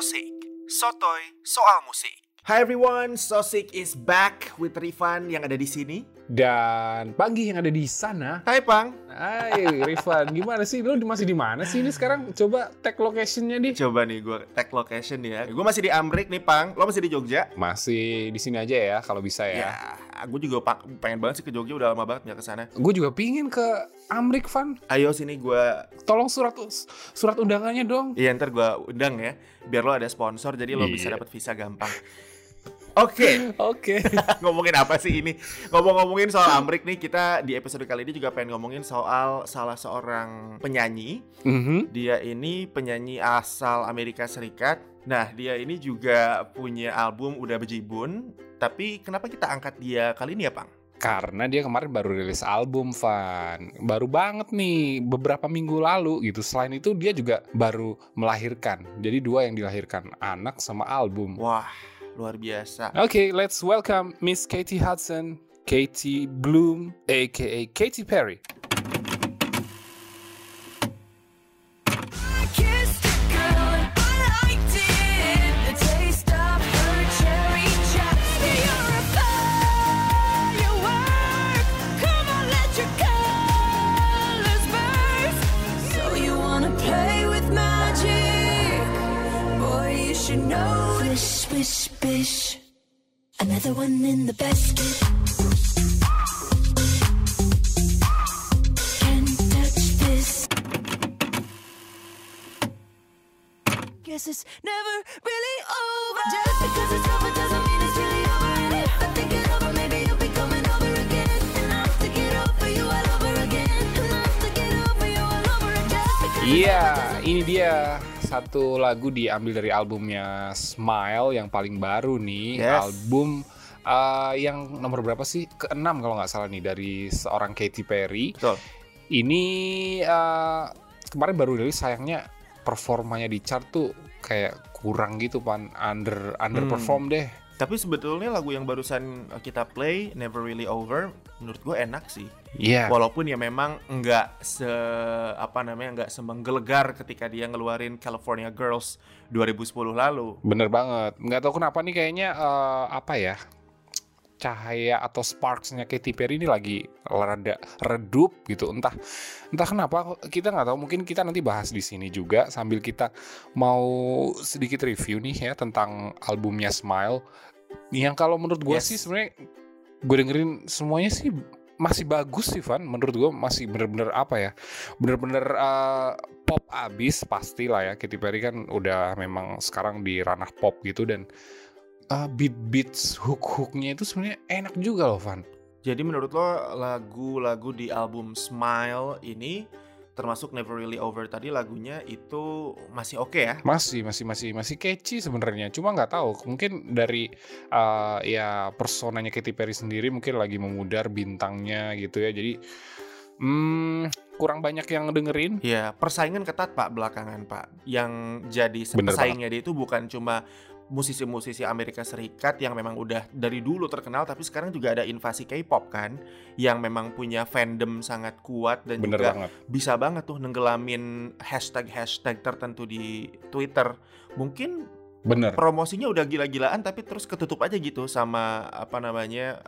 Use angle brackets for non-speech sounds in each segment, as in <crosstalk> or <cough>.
Sosik, sotoy soal musik. Hi everyone, Sosik is back with Rifan yang ada di sini. Dan Panggi yang ada di sana. Hai Pang. Hai Rifan, gimana sih? Lu masih di mana sih ini sekarang? Coba tag locationnya di. Coba nih gue tag location ya. Gue masih di Amrik nih Pang. Lo masih di Jogja? Masih di sini aja ya kalau bisa ya. Ya, gue juga pengen banget sih ke Jogja. Udah lama banget nggak ke sana. Gue juga pingin ke Amrik Van. Ayo sini gue. Tolong surat surat undangannya dong. Iya ntar gue undang ya. Biar lo ada sponsor jadi lo Iya. bisa dapat visa gampang. Oke, Oke. <laughs> ngomongin apa sih ini? Ngomong-ngomongin soal Amrik nih, kita di episode kali ini juga pengen ngomongin soal salah seorang penyanyi Mhm. Dia ini penyanyi asal Amerika Serikat. Nah, dia ini juga punya album udah bejibun. Tapi kenapa kita angkat dia kali ini ya, Pang? Karena dia kemarin baru rilis album, Van. Baru banget nih, beberapa minggu lalu gitu. Selain itu dia juga baru melahirkan. Jadi dua yang dilahirkan, anak sama album. Wah, luar biasa. Okay, let's welcome Miss Katie Hudson, Katie Bloom, aka Katy Perry. Swish, bish. Another one in the basket. Can't touch this. Guess it's never really over. Just because it's over doesn't mean it's really over. And if I think it over, maybe you'll be coming over again. And I'll have to get over you all over again. And I'll have to get over you all over again. Over ini dia satu lagu diambil dari albumnya Smile yang paling baru nih, Yes. album uh, yang nomor berapa sih? Keenam kalau nggak salah nih dari seorang Katy Perry. Betul. Ini uh, kemarin baru rilis sayangnya performanya di chart tuh kayak kurang gitu pan under underperform deh. Tapi sebetulnya lagu yang barusan kita play, Never Really Over, menurut gue enak sih. Iya. Walaupun ya memang nggak se apa namanya nggak semenggelegar ketika dia ngeluarin California Girls 2010 lalu. Bener banget. Nggak tahu kenapa nih kayaknya eh, apa ya cahaya atau sparksnya Katy Perry ini lagi rada redup gitu. Entah entah kenapa kita nggak tahu. Mungkin kita nanti bahas di sini juga sambil kita mau sedikit review nih ya tentang albumnya Smile. Yang kalau menurut gue Yes. sih sebenarnya gue dengerin semuanya sih masih bagus sih Van. Menurut gue masih bener-bener apa ya? Bener-bener eh, pop abis pasti lah ya. Katy Perry kan udah memang sekarang di ranah pop gitu dan uh, beat beats hook hooknya itu sebenarnya enak juga loh Van. Jadi menurut lo lagu-lagu di album Smile ini termasuk Never Really Over tadi lagunya itu masih oke ya? Masih masih masih masih catchy sebenarnya. Cuma nggak tahu mungkin dari uh, ya personanya Katy Perry sendiri mungkin lagi memudar bintangnya gitu ya. Jadi hmm, kurang banyak yang dengerin. Ya, persaingan ketat Pak belakangan Pak. Yang jadi Bener pesaingnya dia itu bukan cuma musisi-musisi Amerika Serikat yang memang udah dari dulu terkenal tapi sekarang juga ada invasi K-pop kan yang memang punya fandom sangat kuat dan Bener juga banget. bisa banget tuh nenggelamin hashtag-hashtag tertentu di Twitter. Mungkin Bener. promosinya udah gila-gilaan tapi terus ketutup aja gitu sama apa namanya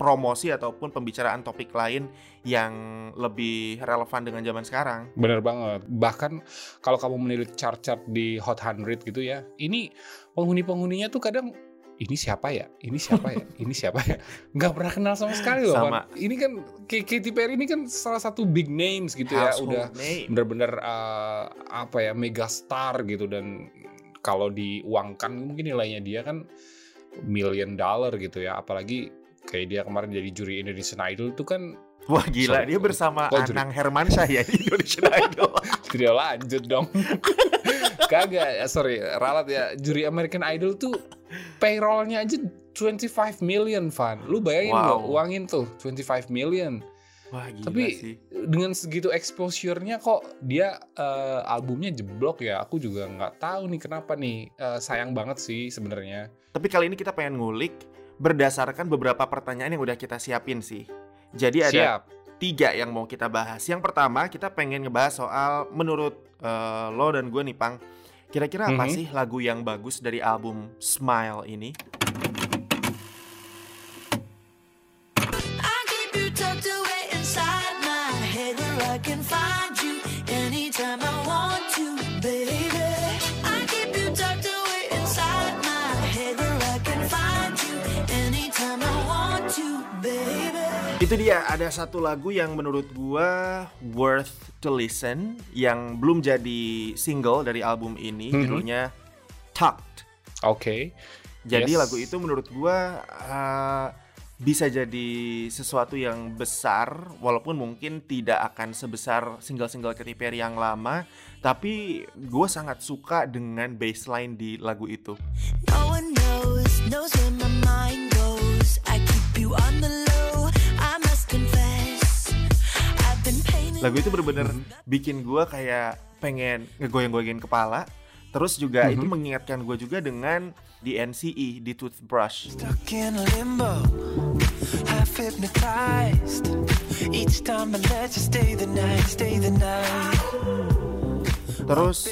promosi ataupun pembicaraan topik lain yang lebih relevan dengan zaman sekarang. Bener banget. Bahkan kalau kamu menilik chart-chart di Hot 100 gitu ya, ini penghuni-penghuninya tuh kadang ini siapa ya? Ini siapa ya? <laughs> Ini siapa ya? Nggak pernah kenal sama sekali loh. Sama. Ini kan Katy Perry ini kan salah satu big names gitu ya, Household udah name. bener-bener uh, apa ya mega star gitu dan kalau diuangkan mungkin nilainya dia kan million dollar gitu ya. Apalagi kayak dia kemarin jadi juri Indonesian Idol tuh kan Wah gila, Sorry. dia bersama Oh, jadi- Anang Hermansyah ya di Indonesian <laughs> Idol. tidak lanjut dong. <laughs> Kagak, ya, sorry, ralat ya. Juri American Idol tuh payrollnya aja 25 million, Van. Lu bayangin Wow. loh, uangin tuh 25 million. Wah gila Tapi sih. dengan segitu exposure-nya kok dia eh, albumnya jeblok ya. Aku juga nggak tahu nih kenapa nih. Eh, sayang banget sih sebenarnya. Tapi kali ini kita pengen ngulik berdasarkan beberapa pertanyaan yang udah kita siapin sih. Jadi ada Siap. tiga yang mau kita bahas. Yang pertama kita pengen ngebahas soal menurut eh, lo dan gue nih Pang, Kira-kira apa Mhm. sih lagu yang bagus dari album Smile ini? Itu dia ada satu lagu yang menurut gua worth to listen yang belum jadi single dari album ini Mhm. judulnya Tucked. Oke. Jadi Yes. lagu itu menurut gua uh, bisa jadi sesuatu yang besar walaupun mungkin tidak akan sebesar single-single Katy Perry yang lama tapi gue sangat suka dengan bassline di lagu itu. No one knows, knows where my mind goes. I keep you on the low. Lagu itu bener-bener bikin gue kayak pengen ngegoyang-goyangin kepala. Terus juga itu mengingatkan gue juga dengan di NCE di Toothbrush. Stuck in limbo, half hypnotized. Each time I let you stay the night, stay the night. Terus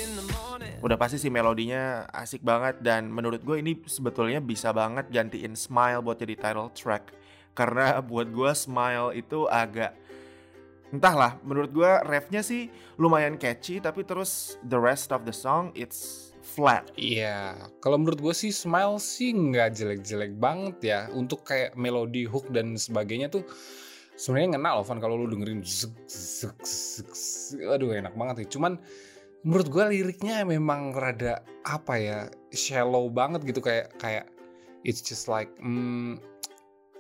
udah pasti sih melodinya asik banget dan menurut gue ini sebetulnya bisa banget gantiin Smile buat jadi title track karena buat gue Smile itu agak entahlah menurut gue refnya sih lumayan catchy tapi terus the rest of the song it's flat Iya, kalau menurut gue sih Smile sih nggak jelek-jelek banget ya untuk kayak melodi hook dan sebagainya tuh sebenarnya ngena loh Van kalau lu dengerin zek, zek. aduh enak banget sih. Cuman menurut gue liriknya memang rada apa ya shallow banget gitu kayak kayak it's just like hmm,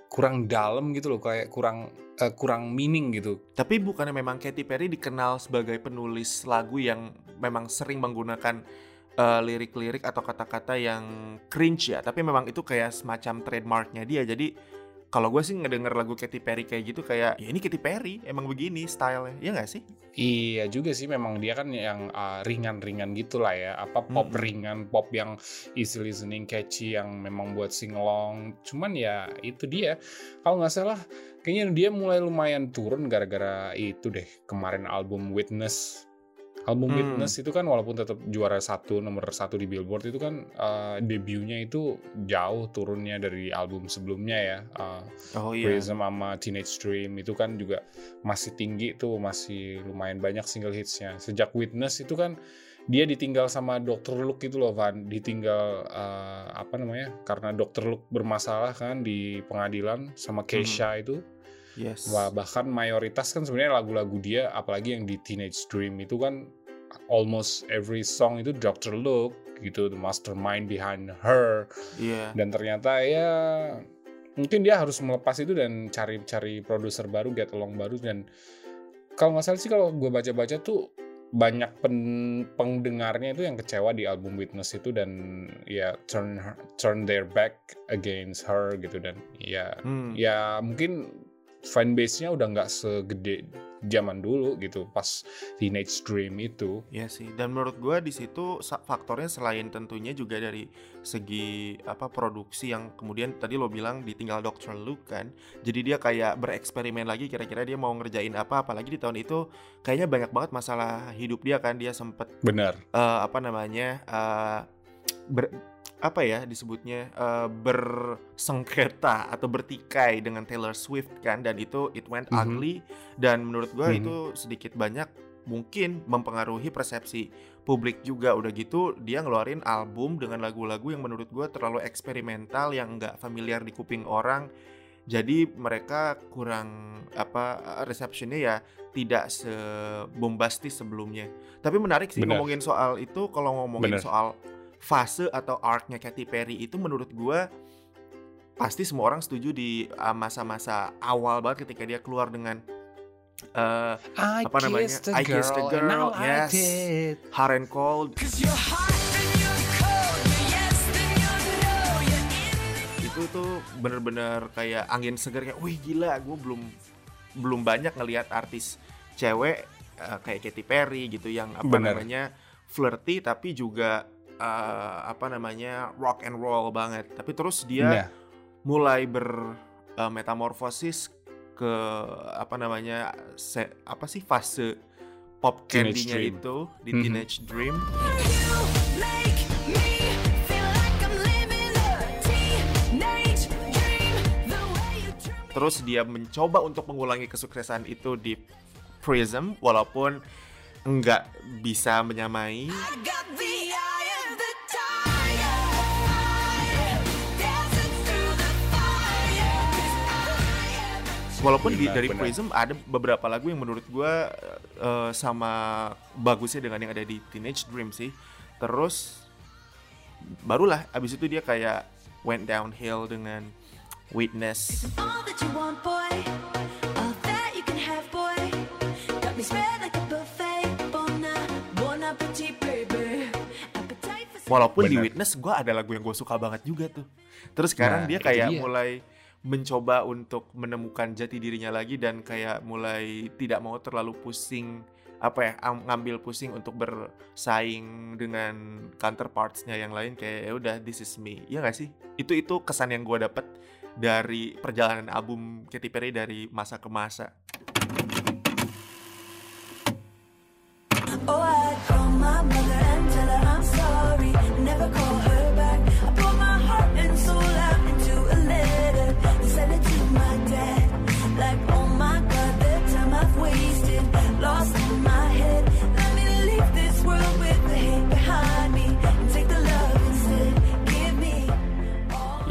kurang dalam gitu loh kayak kurang eh, kurang meaning gitu. tapi bukannya memang Katy Perry dikenal sebagai penulis lagu yang memang sering menggunakan eh, lirik-lirik atau kata-kata yang cringe ya tapi memang itu kayak semacam trademarknya dia jadi kalau gue sih ngedenger lagu Katy Perry kayak gitu kayak ya ini Katy Perry emang begini stylenya. Ya nggak sih? Iya juga sih memang dia kan yang uh, ringan-ringan gitulah ya. Apa pop Mm-mm. ringan pop yang easy listening catchy yang memang buat singalong cuman ya itu dia. Kalau nggak salah kayaknya dia mulai lumayan turun gara-gara itu deh kemarin album Witness album Hmm. Witness itu kan walaupun tetap juara satu nomor satu di Billboard itu kan uh, debutnya itu jauh turunnya dari album sebelumnya ya uh, oh Prism sama Teenage Dream itu kan juga masih tinggi tuh masih lumayan banyak single hitsnya sejak Witness itu kan dia ditinggal sama Dr. Luke itu loh Van ditinggal eh, apa namanya karena Dr. Luke bermasalah kan di pengadilan sama Keisha itu yes Wah, bahkan mayoritas kan sebenarnya lagu-lagu dia apalagi yang di Teenage Dream itu kan almost every song itu Dr. Luke gitu the mastermind behind her iya dan ternyata ya mungkin dia harus melepas itu dan cari-cari produser baru get along baru dan kalau nggak salah sih kalau gue baca-baca tuh banyak pen- pendengarnya itu yang kecewa di album Witness itu dan ya turn her- turn their back against her gitu dan ya Hmm. ya mungkin fanbase-nya udah nggak segede zaman dulu gitu pas Teenage Dream itu Iya sih, dan menurut gua di situ faktornya selain tentunya juga dari segi apa produksi yang kemudian tadi lo bilang ditinggal Dr. Luke kan, jadi dia kayak bereksperimen lagi kira-kira dia mau ngerjain apa, apalagi di tahun itu kayaknya banyak banget masalah hidup dia kan, dia sempet benar eh, apa namanya eh, ber apa ya disebutnya eh, bersengketa atau bertikai dengan Taylor Swift kan dan itu it went Mhm. ugly dan menurut gua Mhm. itu sedikit banyak mungkin mempengaruhi persepsi publik juga udah gitu dia ngeluarin album dengan lagu-lagu yang menurut gua terlalu eksperimental yang nggak familiar di kuping orang jadi mereka kurang apa receptionnya ya tidak sebombastis sebelumnya tapi menarik sih Benar. ngomongin soal itu kalau ngomongin Benar. soal fase atau arc-nya Katy Perry itu menurut gua pasti semua orang setuju di uh, masa-masa awal banget ketika dia keluar dengan uh, I Apa namanya? kissed I kissed a girl, yes. Hard and Cold itu tuh bener-bener kayak angin segar kayak wih gila gue belum belum banyak ngelihat artis cewek uh, kayak Katy Perry gitu yang apa Bener. namanya flirty tapi juga uh, apa namanya rock and roll banget tapi terus dia yeah. mulai ber uh, metamorfosis ke apa namanya se, apa sih fase pop candy-nya itu di mm-hmm. Teenage Dream. Terus dia mencoba untuk mengulangi kesuksesan itu di Prism walaupun nggak bisa menyamai. I am Walaupun di, dari benar. Prism ada beberapa lagu yang menurut gua eh, sama bagusnya dengan yang ada di Teenage Dream sih. Terus barulah abis itu dia kayak went downhill dengan Witness. want, boy. Have, boy. Like buffet. Bon, bon. Appetite Walaupun di Benar. Witness gua ada lagu yang gue suka banget juga tuh. Terus sekarang Nah, dia kayak dia. mulai mencoba untuk menemukan jati dirinya lagi dan kayak mulai tidak mau terlalu pusing apa ya am- ngambil pusing untuk bersaing dengan counterpartsnya yang lain kayak ya udah this is me. Ya gak sih? Itu itu kesan yang gue dapet dari perjalanan album Katy Perry dari masa ke masa. Oh,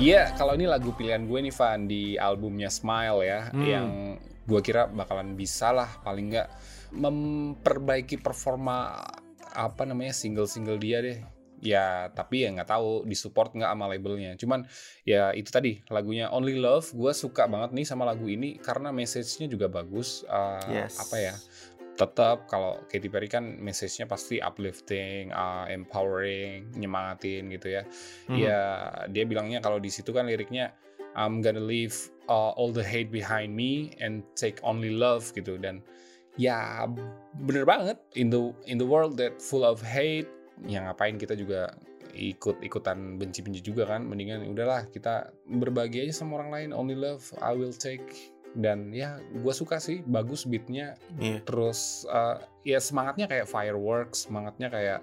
Iya, kalau ini lagu pilihan gue nih Van di albumnya Smile ya, Hmm. yang gue kira bakalan bisa lah paling nggak memperbaiki performa apa namanya single-single dia deh. Ya, tapi ya nggak tahu disupport nggak sama labelnya. Cuman ya itu tadi lagunya Only Love, gue suka banget nih sama lagu ini karena message-nya juga bagus. Uh, Yes. Apa ya? Tetap kalau Katy Perry kan message-nya pasti uplifting, uh, empowering, nyemangatin gitu ya. Ya, dia bilangnya kalau di situ kan liriknya I'm gonna leave uh, all the hate behind me and take only love gitu. Dan ya bener banget in the in the world that full of hate yang ngapain kita juga ikut ikutan benci benci juga kan? Mendingan udahlah kita berbagi aja sama orang lain only love I will take dan ya gue suka sih bagus beatnya Iya. terus uh, ya semangatnya kayak fireworks semangatnya kayak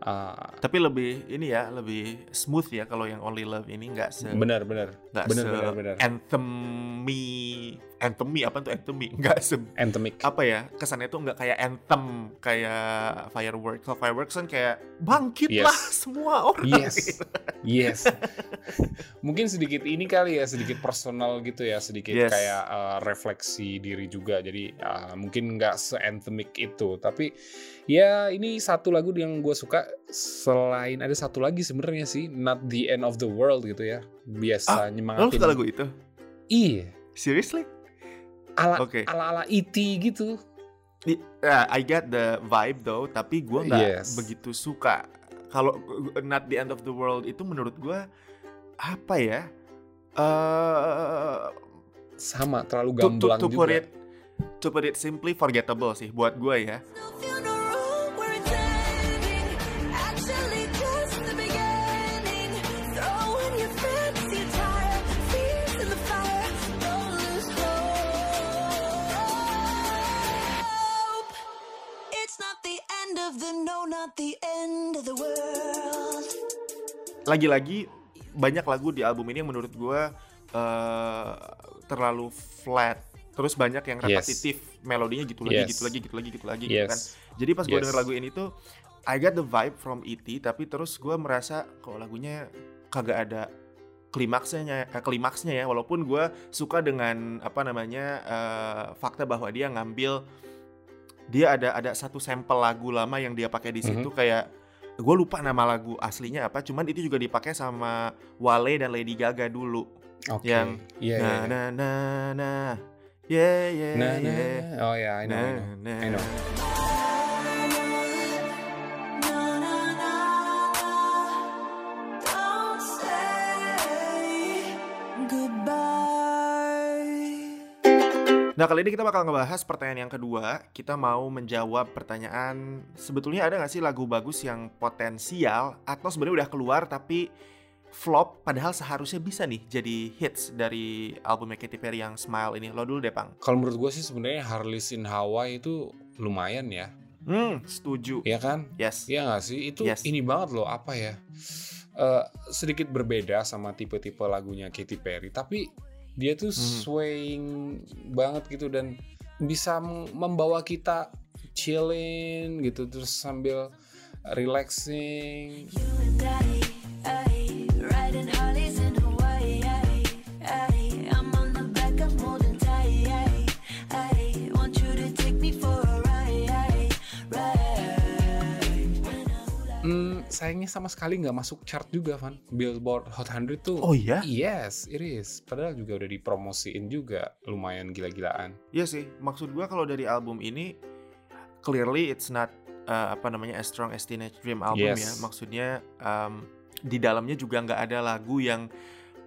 uh, tapi lebih ini ya lebih smooth ya kalau yang Only Love ini nggak se bener bener nggak bener se anthemy anthemy apa tuh anthemy nggak se anthemic apa ya kesannya tuh nggak kayak anthem kayak fireworks kalau fireworks kan kayak bangkitlah Yes. semua orang Yes, yes. <laughs> Mungkin sedikit ini kali ya, sedikit personal gitu ya, sedikit Yes. kayak uh, refleksi diri juga. Jadi uh, mungkin nggak se-anthemic itu, tapi ya ini satu lagu yang gue suka. Selain ada satu lagi sebenarnya sih, Not the End of the World gitu ya. Biasa Lo nyemangatin. suka lagu itu Iya, seriously ala ala ala E.T. gitu. I, uh, I get the vibe though tapi gue nggak Yes. begitu suka kalau uh, Not the End of the World itu menurut gue apa ya eh Sama, terlalu to, to, gamblang to put juga. it to put it simply forgettable sih buat gue ya. Lagi-lagi banyak lagu di album ini yang menurut gue eh, terlalu flat terus banyak yang Yes. repetitif melodinya gitu lagi Yes. gitu lagi gitu lagi gitu lagi gitu kan Yes. jadi pas gue Yes. denger lagu ini tuh I got the vibe from E.T. tapi terus gue merasa kok lagunya kagak ada klimaksnya eh, klimaksnya ya walaupun gue suka dengan apa namanya eh, fakta bahwa dia ngambil dia ada ada satu sampel lagu lama yang dia pakai di situ kayak gue lupa nama lagu aslinya apa cuman itu juga dipakai sama Wale dan Lady Gaga dulu Oke. yang Iya, iya, na iya. na na na yeah yeah Nah, nah, yeah oh ya, I know, I know. Nah, I know. nah. Say goodbye. Nah kali ini kita bakal ngebahas pertanyaan yang kedua Kita mau menjawab pertanyaan Sebetulnya ada gak sih lagu bagus yang potensial Atau sebenarnya udah keluar tapi flop Padahal seharusnya bisa nih jadi hits dari albumnya Katy Perry yang Smile ini Lo dulu deh Pang Kalau menurut gue sih sebenarnya Harleys in Hawaii itu lumayan ya, Hmm setuju ya kan? Yes Iya nggak sih? Itu Yes. ini banget loh apa ya? Eh, sedikit berbeda sama tipe-tipe lagunya Katy Perry, tapi dia tuh swaying banget gitu dan bisa membawa kita chilling gitu terus sambil relaxing You sayangnya sama sekali nggak masuk chart juga, Van. Billboard Hot 100 tuh. Oh iya? Yes, it is. Padahal juga udah dipromosiin juga, lumayan gila-gilaan. Iya sih, maksud gua kalau dari album ini clearly it's not uh, apa namanya as strong as Teenage Dream album Yes. ya. Maksudnya um, di dalamnya juga nggak ada lagu yang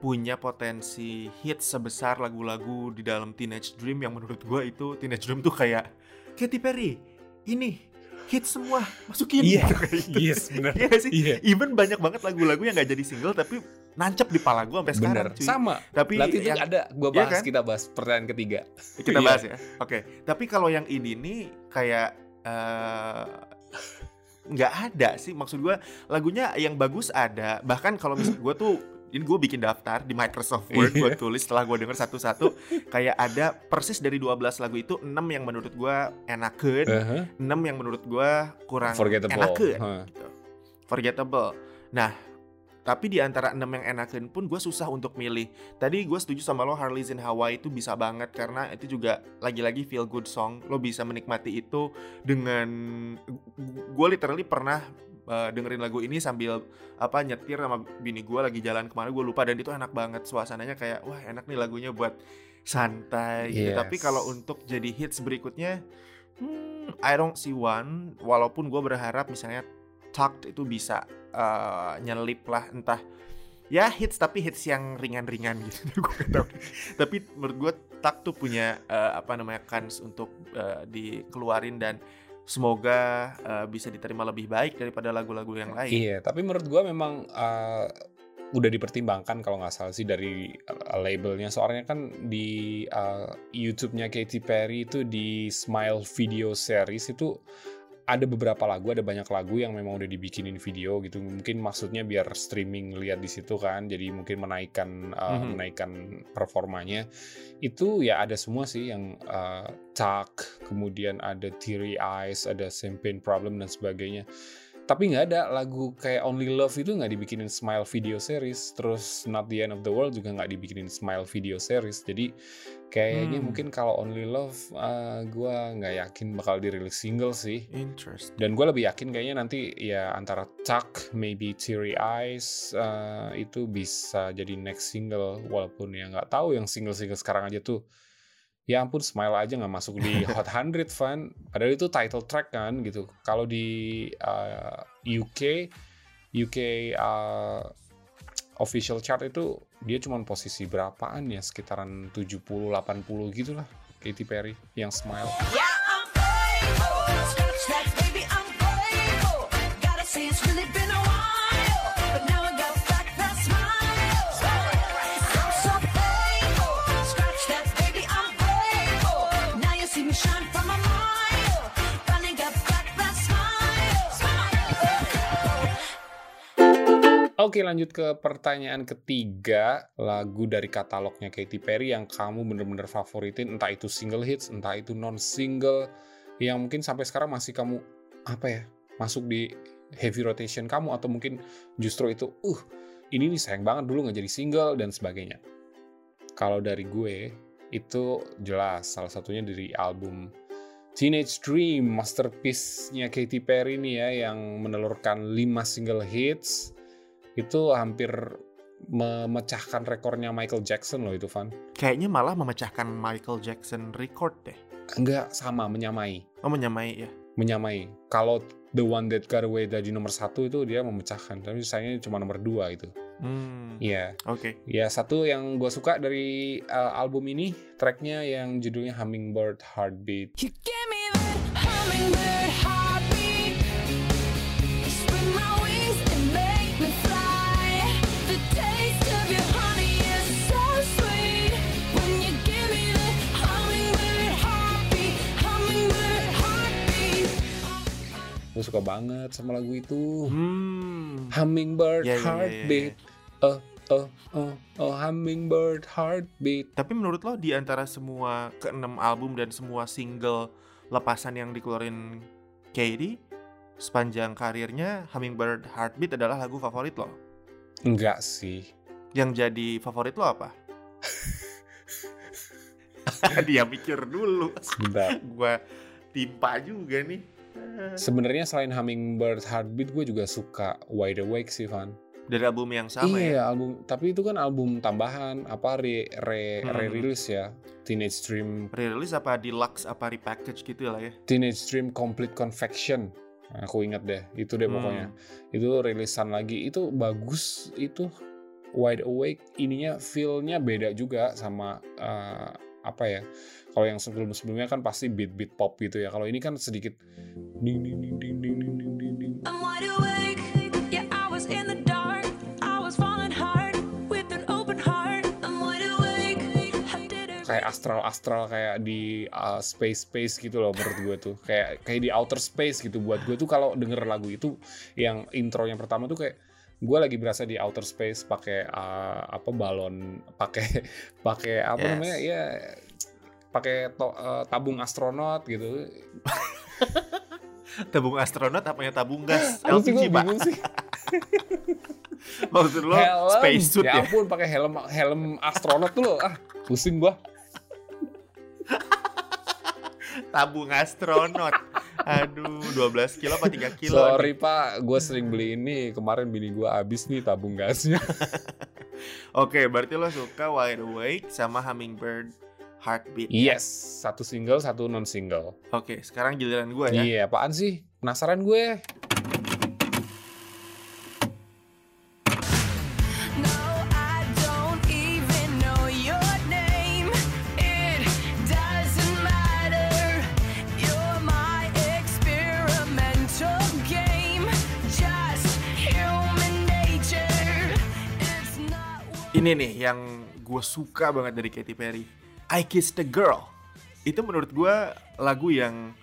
punya potensi hit sebesar lagu-lagu di dalam Teenage Dream yang menurut gua itu Teenage Dream tuh kayak Katy Perry ini hit semua masukin Iya. gitu, <laughs> kayak gitu. Yes, bener. Iya nggak sih? Iya. Even banyak banget lagu-lagu yang nggak jadi single tapi nancep di pala gua sampai sekarang. Bener. cuy. Sama. Tapi Berarti itu yang- ada, gua Iya bahas, kan? kita bahas pertanyaan ketiga. kita Iya. bahas ya. Oke. Tapi kalau yang ini nih kayak eh, nggak ada sih. Maksud gue lagunya yang bagus ada. Bahkan kalau misal gue tuh ini gue bikin daftar di Microsoft Word gue Iya. tulis setelah gue denger satu-satu kayak ada persis dari 12 lagu itu 6 yang menurut gue enakeun, Uh-huh. 6 yang menurut gue kurang Forgettable. enakeun Huh. gitu. Forgettable. Nah, tapi di antara enam yang enakin pun gue susah untuk milih. Tadi gue setuju sama lo Harley's in Hawaii itu bisa banget karena itu juga lagi-lagi feel good song. Lo bisa menikmati itu dengan gue literally pernah uh, dengerin lagu ini sambil apa nyetir sama bini gue lagi jalan ke mana gue lupa dan itu enak banget suasananya kayak wah enak nih lagunya buat santai gitu. Yes. Tapi kalau untuk jadi hits berikutnya hmm, I don't see one walaupun gue berharap misalnya Tucked itu bisa uh, nyelip lah entah ya hits tapi hits yang ringan-ringan gitu <laughs> gue gak tahu tapi menurut gue Tucked tuh punya uh, apa namanya kans untuk uh, dikeluarin dan semoga uh, bisa diterima lebih baik daripada lagu-lagu yang lain Iya, tapi menurut gua memang uh, udah dipertimbangkan kalau nggak salah sih dari uh, labelnya. Soalnya kan di uh, YouTube-nya Katy Perry itu di Smile Video Series itu ada beberapa lagu, ada banyak lagu yang memang udah dibikinin video gitu. Mungkin maksudnya biar streaming lihat di situ kan, jadi mungkin menaikkan uh, Mhm. menaikkan performanya. Itu ya ada semua sih yang uh, Tuck, kemudian ada Teary Eyes, ada Champagne Problem dan sebagainya tapi nggak ada lagu kayak Only Love itu nggak dibikinin Smile Video Series. Terus Not the End of the World juga nggak dibikinin Smile Video Series. Jadi kayaknya Hmm. mungkin kalau Only Love uh, gue nggak yakin bakal dirilis single sih. Interest dan gue lebih yakin kayaknya nanti ya antara Tuck, maybe Teary Eyes uh, itu bisa jadi next single. Walaupun ya nggak tahu yang single-single sekarang aja tuh ya ampun Smile aja nggak masuk di <laughs> Hot 100 Van. Padahal itu title track kan gitu. Kalau di uh, UK UK uh, official chart itu dia cuma posisi berapaan ya? Sekitaran 70 80 gitu lah Katy Perry yang Smile. Yeah, Oke lanjut ke pertanyaan ketiga. Lagu dari katalognya Katy Perry yang kamu bener-bener favoritin Entah itu single hits, entah itu non-single Yang mungkin sampai sekarang masih kamu Apa ya, masuk di heavy rotation kamu Atau mungkin justru itu Uh, ini nih sayang banget dulu nggak jadi single dan sebagainya. Kalau dari gue itu jelas salah satunya dari album Teenage Dream masterpiece-nya Katy Perry nih ya yang menelurkan 5 single hits itu hampir memecahkan rekornya Michael Jackson loh itu Van. kayaknya malah memecahkan Michael Jackson record deh Enggak sama menyamai, oh menyamai ya menyamai. Kalau The One That Got Away dari nomor satu itu dia memecahkan, tapi sayangnya cuma nomor dua itu. hmm Iya, oke ya satu yang gue suka dari uh, album ini tracknya yang judulnya Hummingbird Heartbeat. You give me that hummingbird heartbeat. Suka banget sama lagu itu. hmm Hummingbird Ya, ya, ya, ya, Heartbeat. ya. A oh oh oh hummingbird heartbeat. Tapi menurut lo di antara semua keenam album dan semua single lepasan yang dikeluarin Katy sepanjang karirnya Hummingbird Heartbeat adalah lagu favorit lo. Enggak sih. Yang jadi favorit lo apa? <laughs> <laughs> Dia mikir dulu. Sebentar. Gua timpa juga nih. Sebenarnya selain Hummingbird Heartbeat gue juga suka Wide Awake sih Van. Dari album yang sama iya ya. album tapi itu kan album tambahan apa re re Hmm. rilis ya Teenage Dream Rilis apa deluxe apa repackage gitu lah ya. Teenage Dream Complete Confection aku ingat deh itu deh Hmm. pokoknya itu rilisan lagi itu bagus itu Wide Awake ininya feelnya beda juga sama eh, apa ya kalau yang sebelum sebelumnya kan pasti beat beat pop gitu ya kalau ini kan sedikit ding ding ding ding ding ding ding ding ding I'm wide awake. Yeah, I was in the dark. I was falling hard with an open heart. I'm wide awake. I did it. kayak astral astral kayak di uh, space space gitu loh menurut gue tuh kayak kayak di outer space gitu buat gue tuh kalau denger lagu itu yang intro yang pertama tuh kayak gue lagi berasa di outer space pakai uh, apa balon pakai <laughs> pakai apa Yes. namanya ya pakai uh, tabung astronot gitu <laughs> Tabung astronot apanya tabung gas? <laughs> Apa LPG, Pak. sih <laughs> Maksud lo helm space suit ya ya? ampun pakai helm helm astronot tuh loh ah pusing gua Tabung astronot. Aduh, 12 kilo apa 3 kilo? sorry nih? pak gue sering beli ini kemarin bini gua habis nih tabung gasnya Oke, berarti lo suka Wide Awake sama Hummingbird Heartbeat. Ya? Yes, satu single, satu non single. Oke, okay, sekarang giliran gue ya. Iya, yeah, apaan sih? Penasaran gue. Ini nih yang gue suka banget dari Katy Perry I Kissed the Girl. Itu menurut gue lagu yang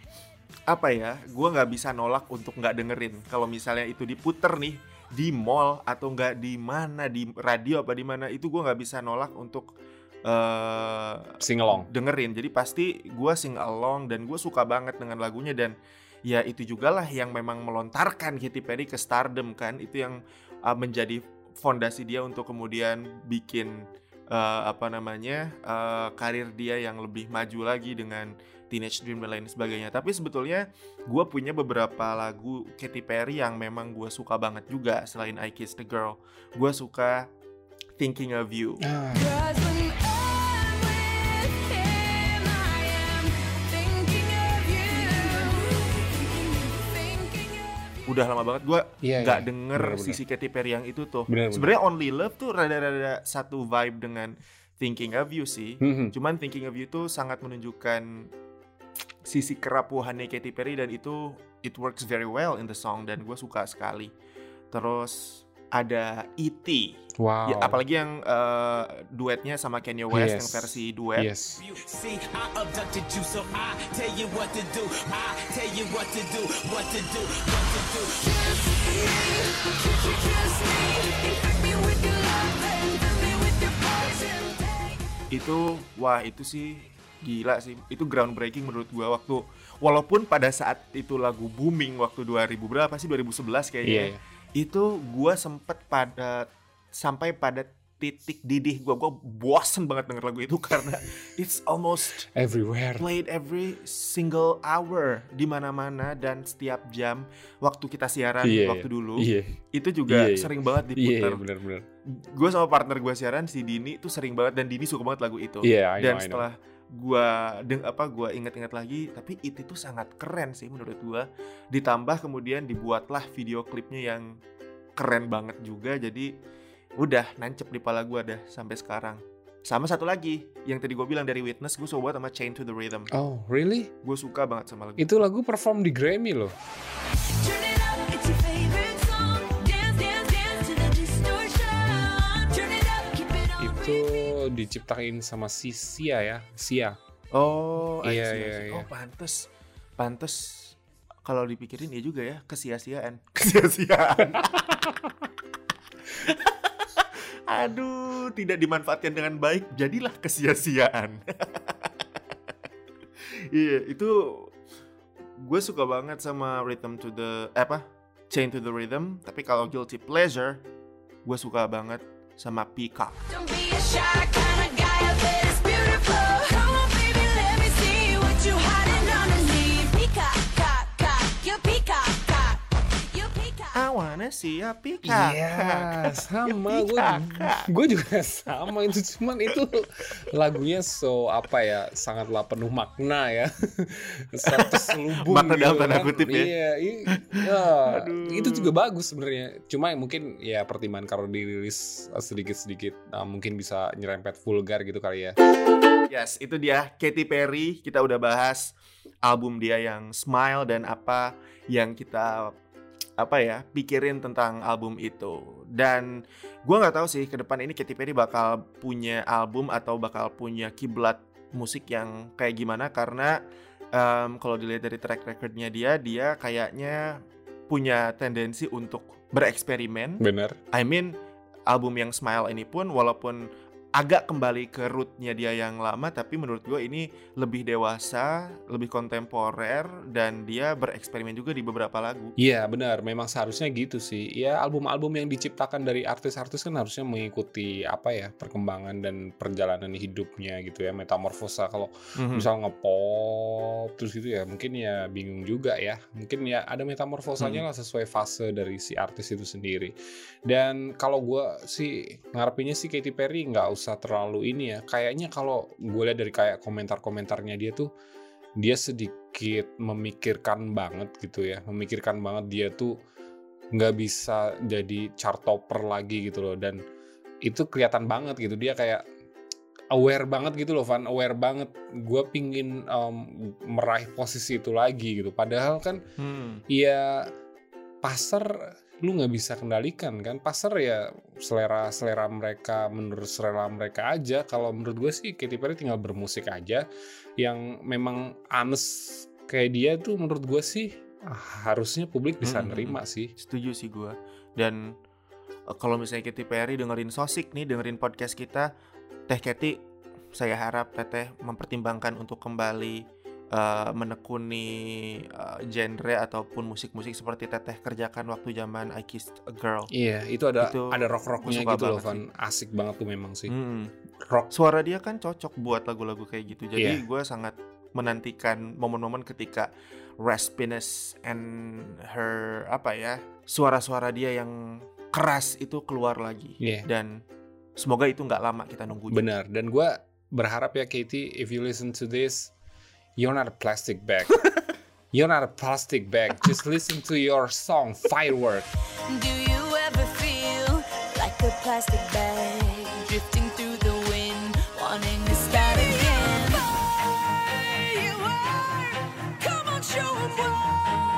apa ya? Gue nggak bisa nolak untuk nggak dengerin. Kalau misalnya itu diputer nih di mall atau nggak di mana di radio apa di mana itu gue nggak bisa nolak untuk eh Sing along. dengerin. Jadi pasti gue sing along dan gue suka banget dengan lagunya dan ya itu juga lah yang memang melontarkan Katy Perry ke stardom kan. Itu yang uh, menjadi fondasi dia untuk kemudian bikin uh, apa namanya uh, karir dia yang lebih maju lagi dengan Teenage Dream dan lain sebagainya. Tapi sebetulnya gue punya beberapa lagu Katy Perry yang memang gue suka banget juga selain I Kissed the Girl. Gue suka Thinking of You. Ah, udah lama banget gue Iya, nggak iya. denger Bener-bener. sisi Katy Perry yang itu tuh. Sebenarnya Only Love tuh rada-rada satu vibe dengan Thinking of You sih. Mhm. Cuman Thinking of You tuh sangat menunjukkan sisi kerapuhannya Katy Perry dan itu it works very well in the song dan gue suka sekali. Terus ada E.T. Wow. Ya, apalagi yang uh, duetnya sama Kanye West yes. yang versi duet. Yes. Itu wah itu sih gila sih. Itu groundbreaking menurut gua waktu walaupun pada saat itu lagu booming waktu 2000 berapa sih 2011 kayaknya. Yeah itu gua sempet pada sampai pada titik didih gua gua bosen banget denger lagu itu <laughs> karena it's almost Everywhere. played every single hour di mana-mana dan setiap jam waktu kita siaran Iya, waktu dulu Iya. itu juga Iya, iya. sering banget Iya, diputar benar-benar. gue sama partner gue siaran si Dini tuh sering banget dan Dini suka banget lagu itu. Iya, I know, dan I know. Gue deng apa gue inget-inget lagi, tapi itu tuh sangat keren sih menurut gue. Ditambah kemudian dibuatlah video klipnya yang keren banget juga. Jadi udah nancep di pala gue dah sampai sekarang. Sama satu lagi yang tadi gue bilang dari Witness, gue suka sama Chain to the Rhythm. Oh, really? Gue suka banget sama lagu. Itu lagu perform di Grammy loh. Diciptain sama si Sia ya, Sia. Oh, Iya, iya, iya. Oh, pantes. Pantes kalau dipikirin ya juga ya, kesia-siaan. <laughs> Kesia-siaan. <laughs> Aduh, tidak dimanfaatkan dengan baik, jadilah kesia-siaan. <laughs> Iya, itu gue suka banget sama Rhythm to the eh, apa? Chain to the Rhythm, tapi kalau guilty pleasure, gue suka banget sama Peacock. Don't be a shy wanna see a peacock. Iya, sama gue. Peacock. Gue juga sama itu cuman itu lagunya so apa ya sangatlah penuh makna ya. Satu selubung Makna dalam gitu tanda kan. kutip ya. Iya, i- ya, itu juga bagus sebenarnya. Cuma mungkin ya pertimbangan kalau dirilis sedikit-sedikit nah, mungkin bisa nyerempet vulgar gitu kali ya. Yes, itu dia Katy Perry. Kita udah bahas album dia yang Smile dan apa yang kita apa ya pikirin tentang album itu. Dan gua nggak tahu sih ke depan ini Katy Perry bakal punya album atau bakal punya kiblat musik yang kayak gimana karena em, kalau dilihat dari track recordnya dia, dia kayaknya punya tendensi untuk bereksperimen Bener. I mean album yang Smile ini pun walaupun agak kembali ke rootnya dia yang lama tapi menurut gue ini lebih dewasa, lebih kontemporer dan dia bereksperimen juga di beberapa lagu. Iya benar, memang seharusnya gitu sih. Ya album-album yang diciptakan dari artis-artis kan harusnya mengikuti apa ya perkembangan dan perjalanan hidupnya gitu ya, metamorfosa. Kalau Mhm. misal ngepop terus gitu ya, mungkin ya bingung juga ya. Mungkin ya ada metamorfosanya lah sesuai fase dari si artis itu sendiri. Dan kalau gua sih ngarepinnya sih Katy Perry nggak usah terlalu ini ya. Kayaknya kalau gue lihat dari kayak komentar-komentarnya dia tuh dia sedikit memikirkan banget gitu ya. Memikirkan banget dia tuh nggak bisa jadi chart topper lagi gitu loh. Dan itu kelihatan banget gitu. Dia kayak aware banget gitu loh Van. Aware banget. Gue pingin em, meraih posisi itu lagi gitu. Padahal kan Hmm. ya pasar lu nggak bisa kendalikan kan pasar ya selera selera mereka menurut selera mereka aja kalau menurut gue sih Katy Perry tinggal bermusik aja yang memang honest kayak dia tuh menurut gue sih ah, harusnya publik bisa Hmm. nerima sih Setuju sih gue. Dan eh, kalau misalnya Katy Perry dengerin Sosik nih, dengerin podcast kita, Teh Katy, saya harap Teteh mempertimbangkan untuk kembali eh, menekuni eh, genre ataupun musik-musik seperti Teteh kerjakan waktu zaman I Kissed a Girl. iya itu ada Itu ada rock rocknya gua suka gitu loh Van asik banget tuh memang sih Hmm. rock Suara dia kan cocok buat lagu-lagu kayak gitu. Jadi Iya. gue sangat menantikan momen-momen ketika raspiness and her apa ya suara-suara dia yang keras itu keluar lagi. Iya. Dan semoga itu nggak lama kita nunggu. benar dan gue berharap ya Katy if you listen to this You're not a plastic bag. <laughs> You're not a plastic bag. Just listen to your song, Firework. Do you ever feel like a plastic bag drifting through the wind, wanting to start again? Firework, come on, why.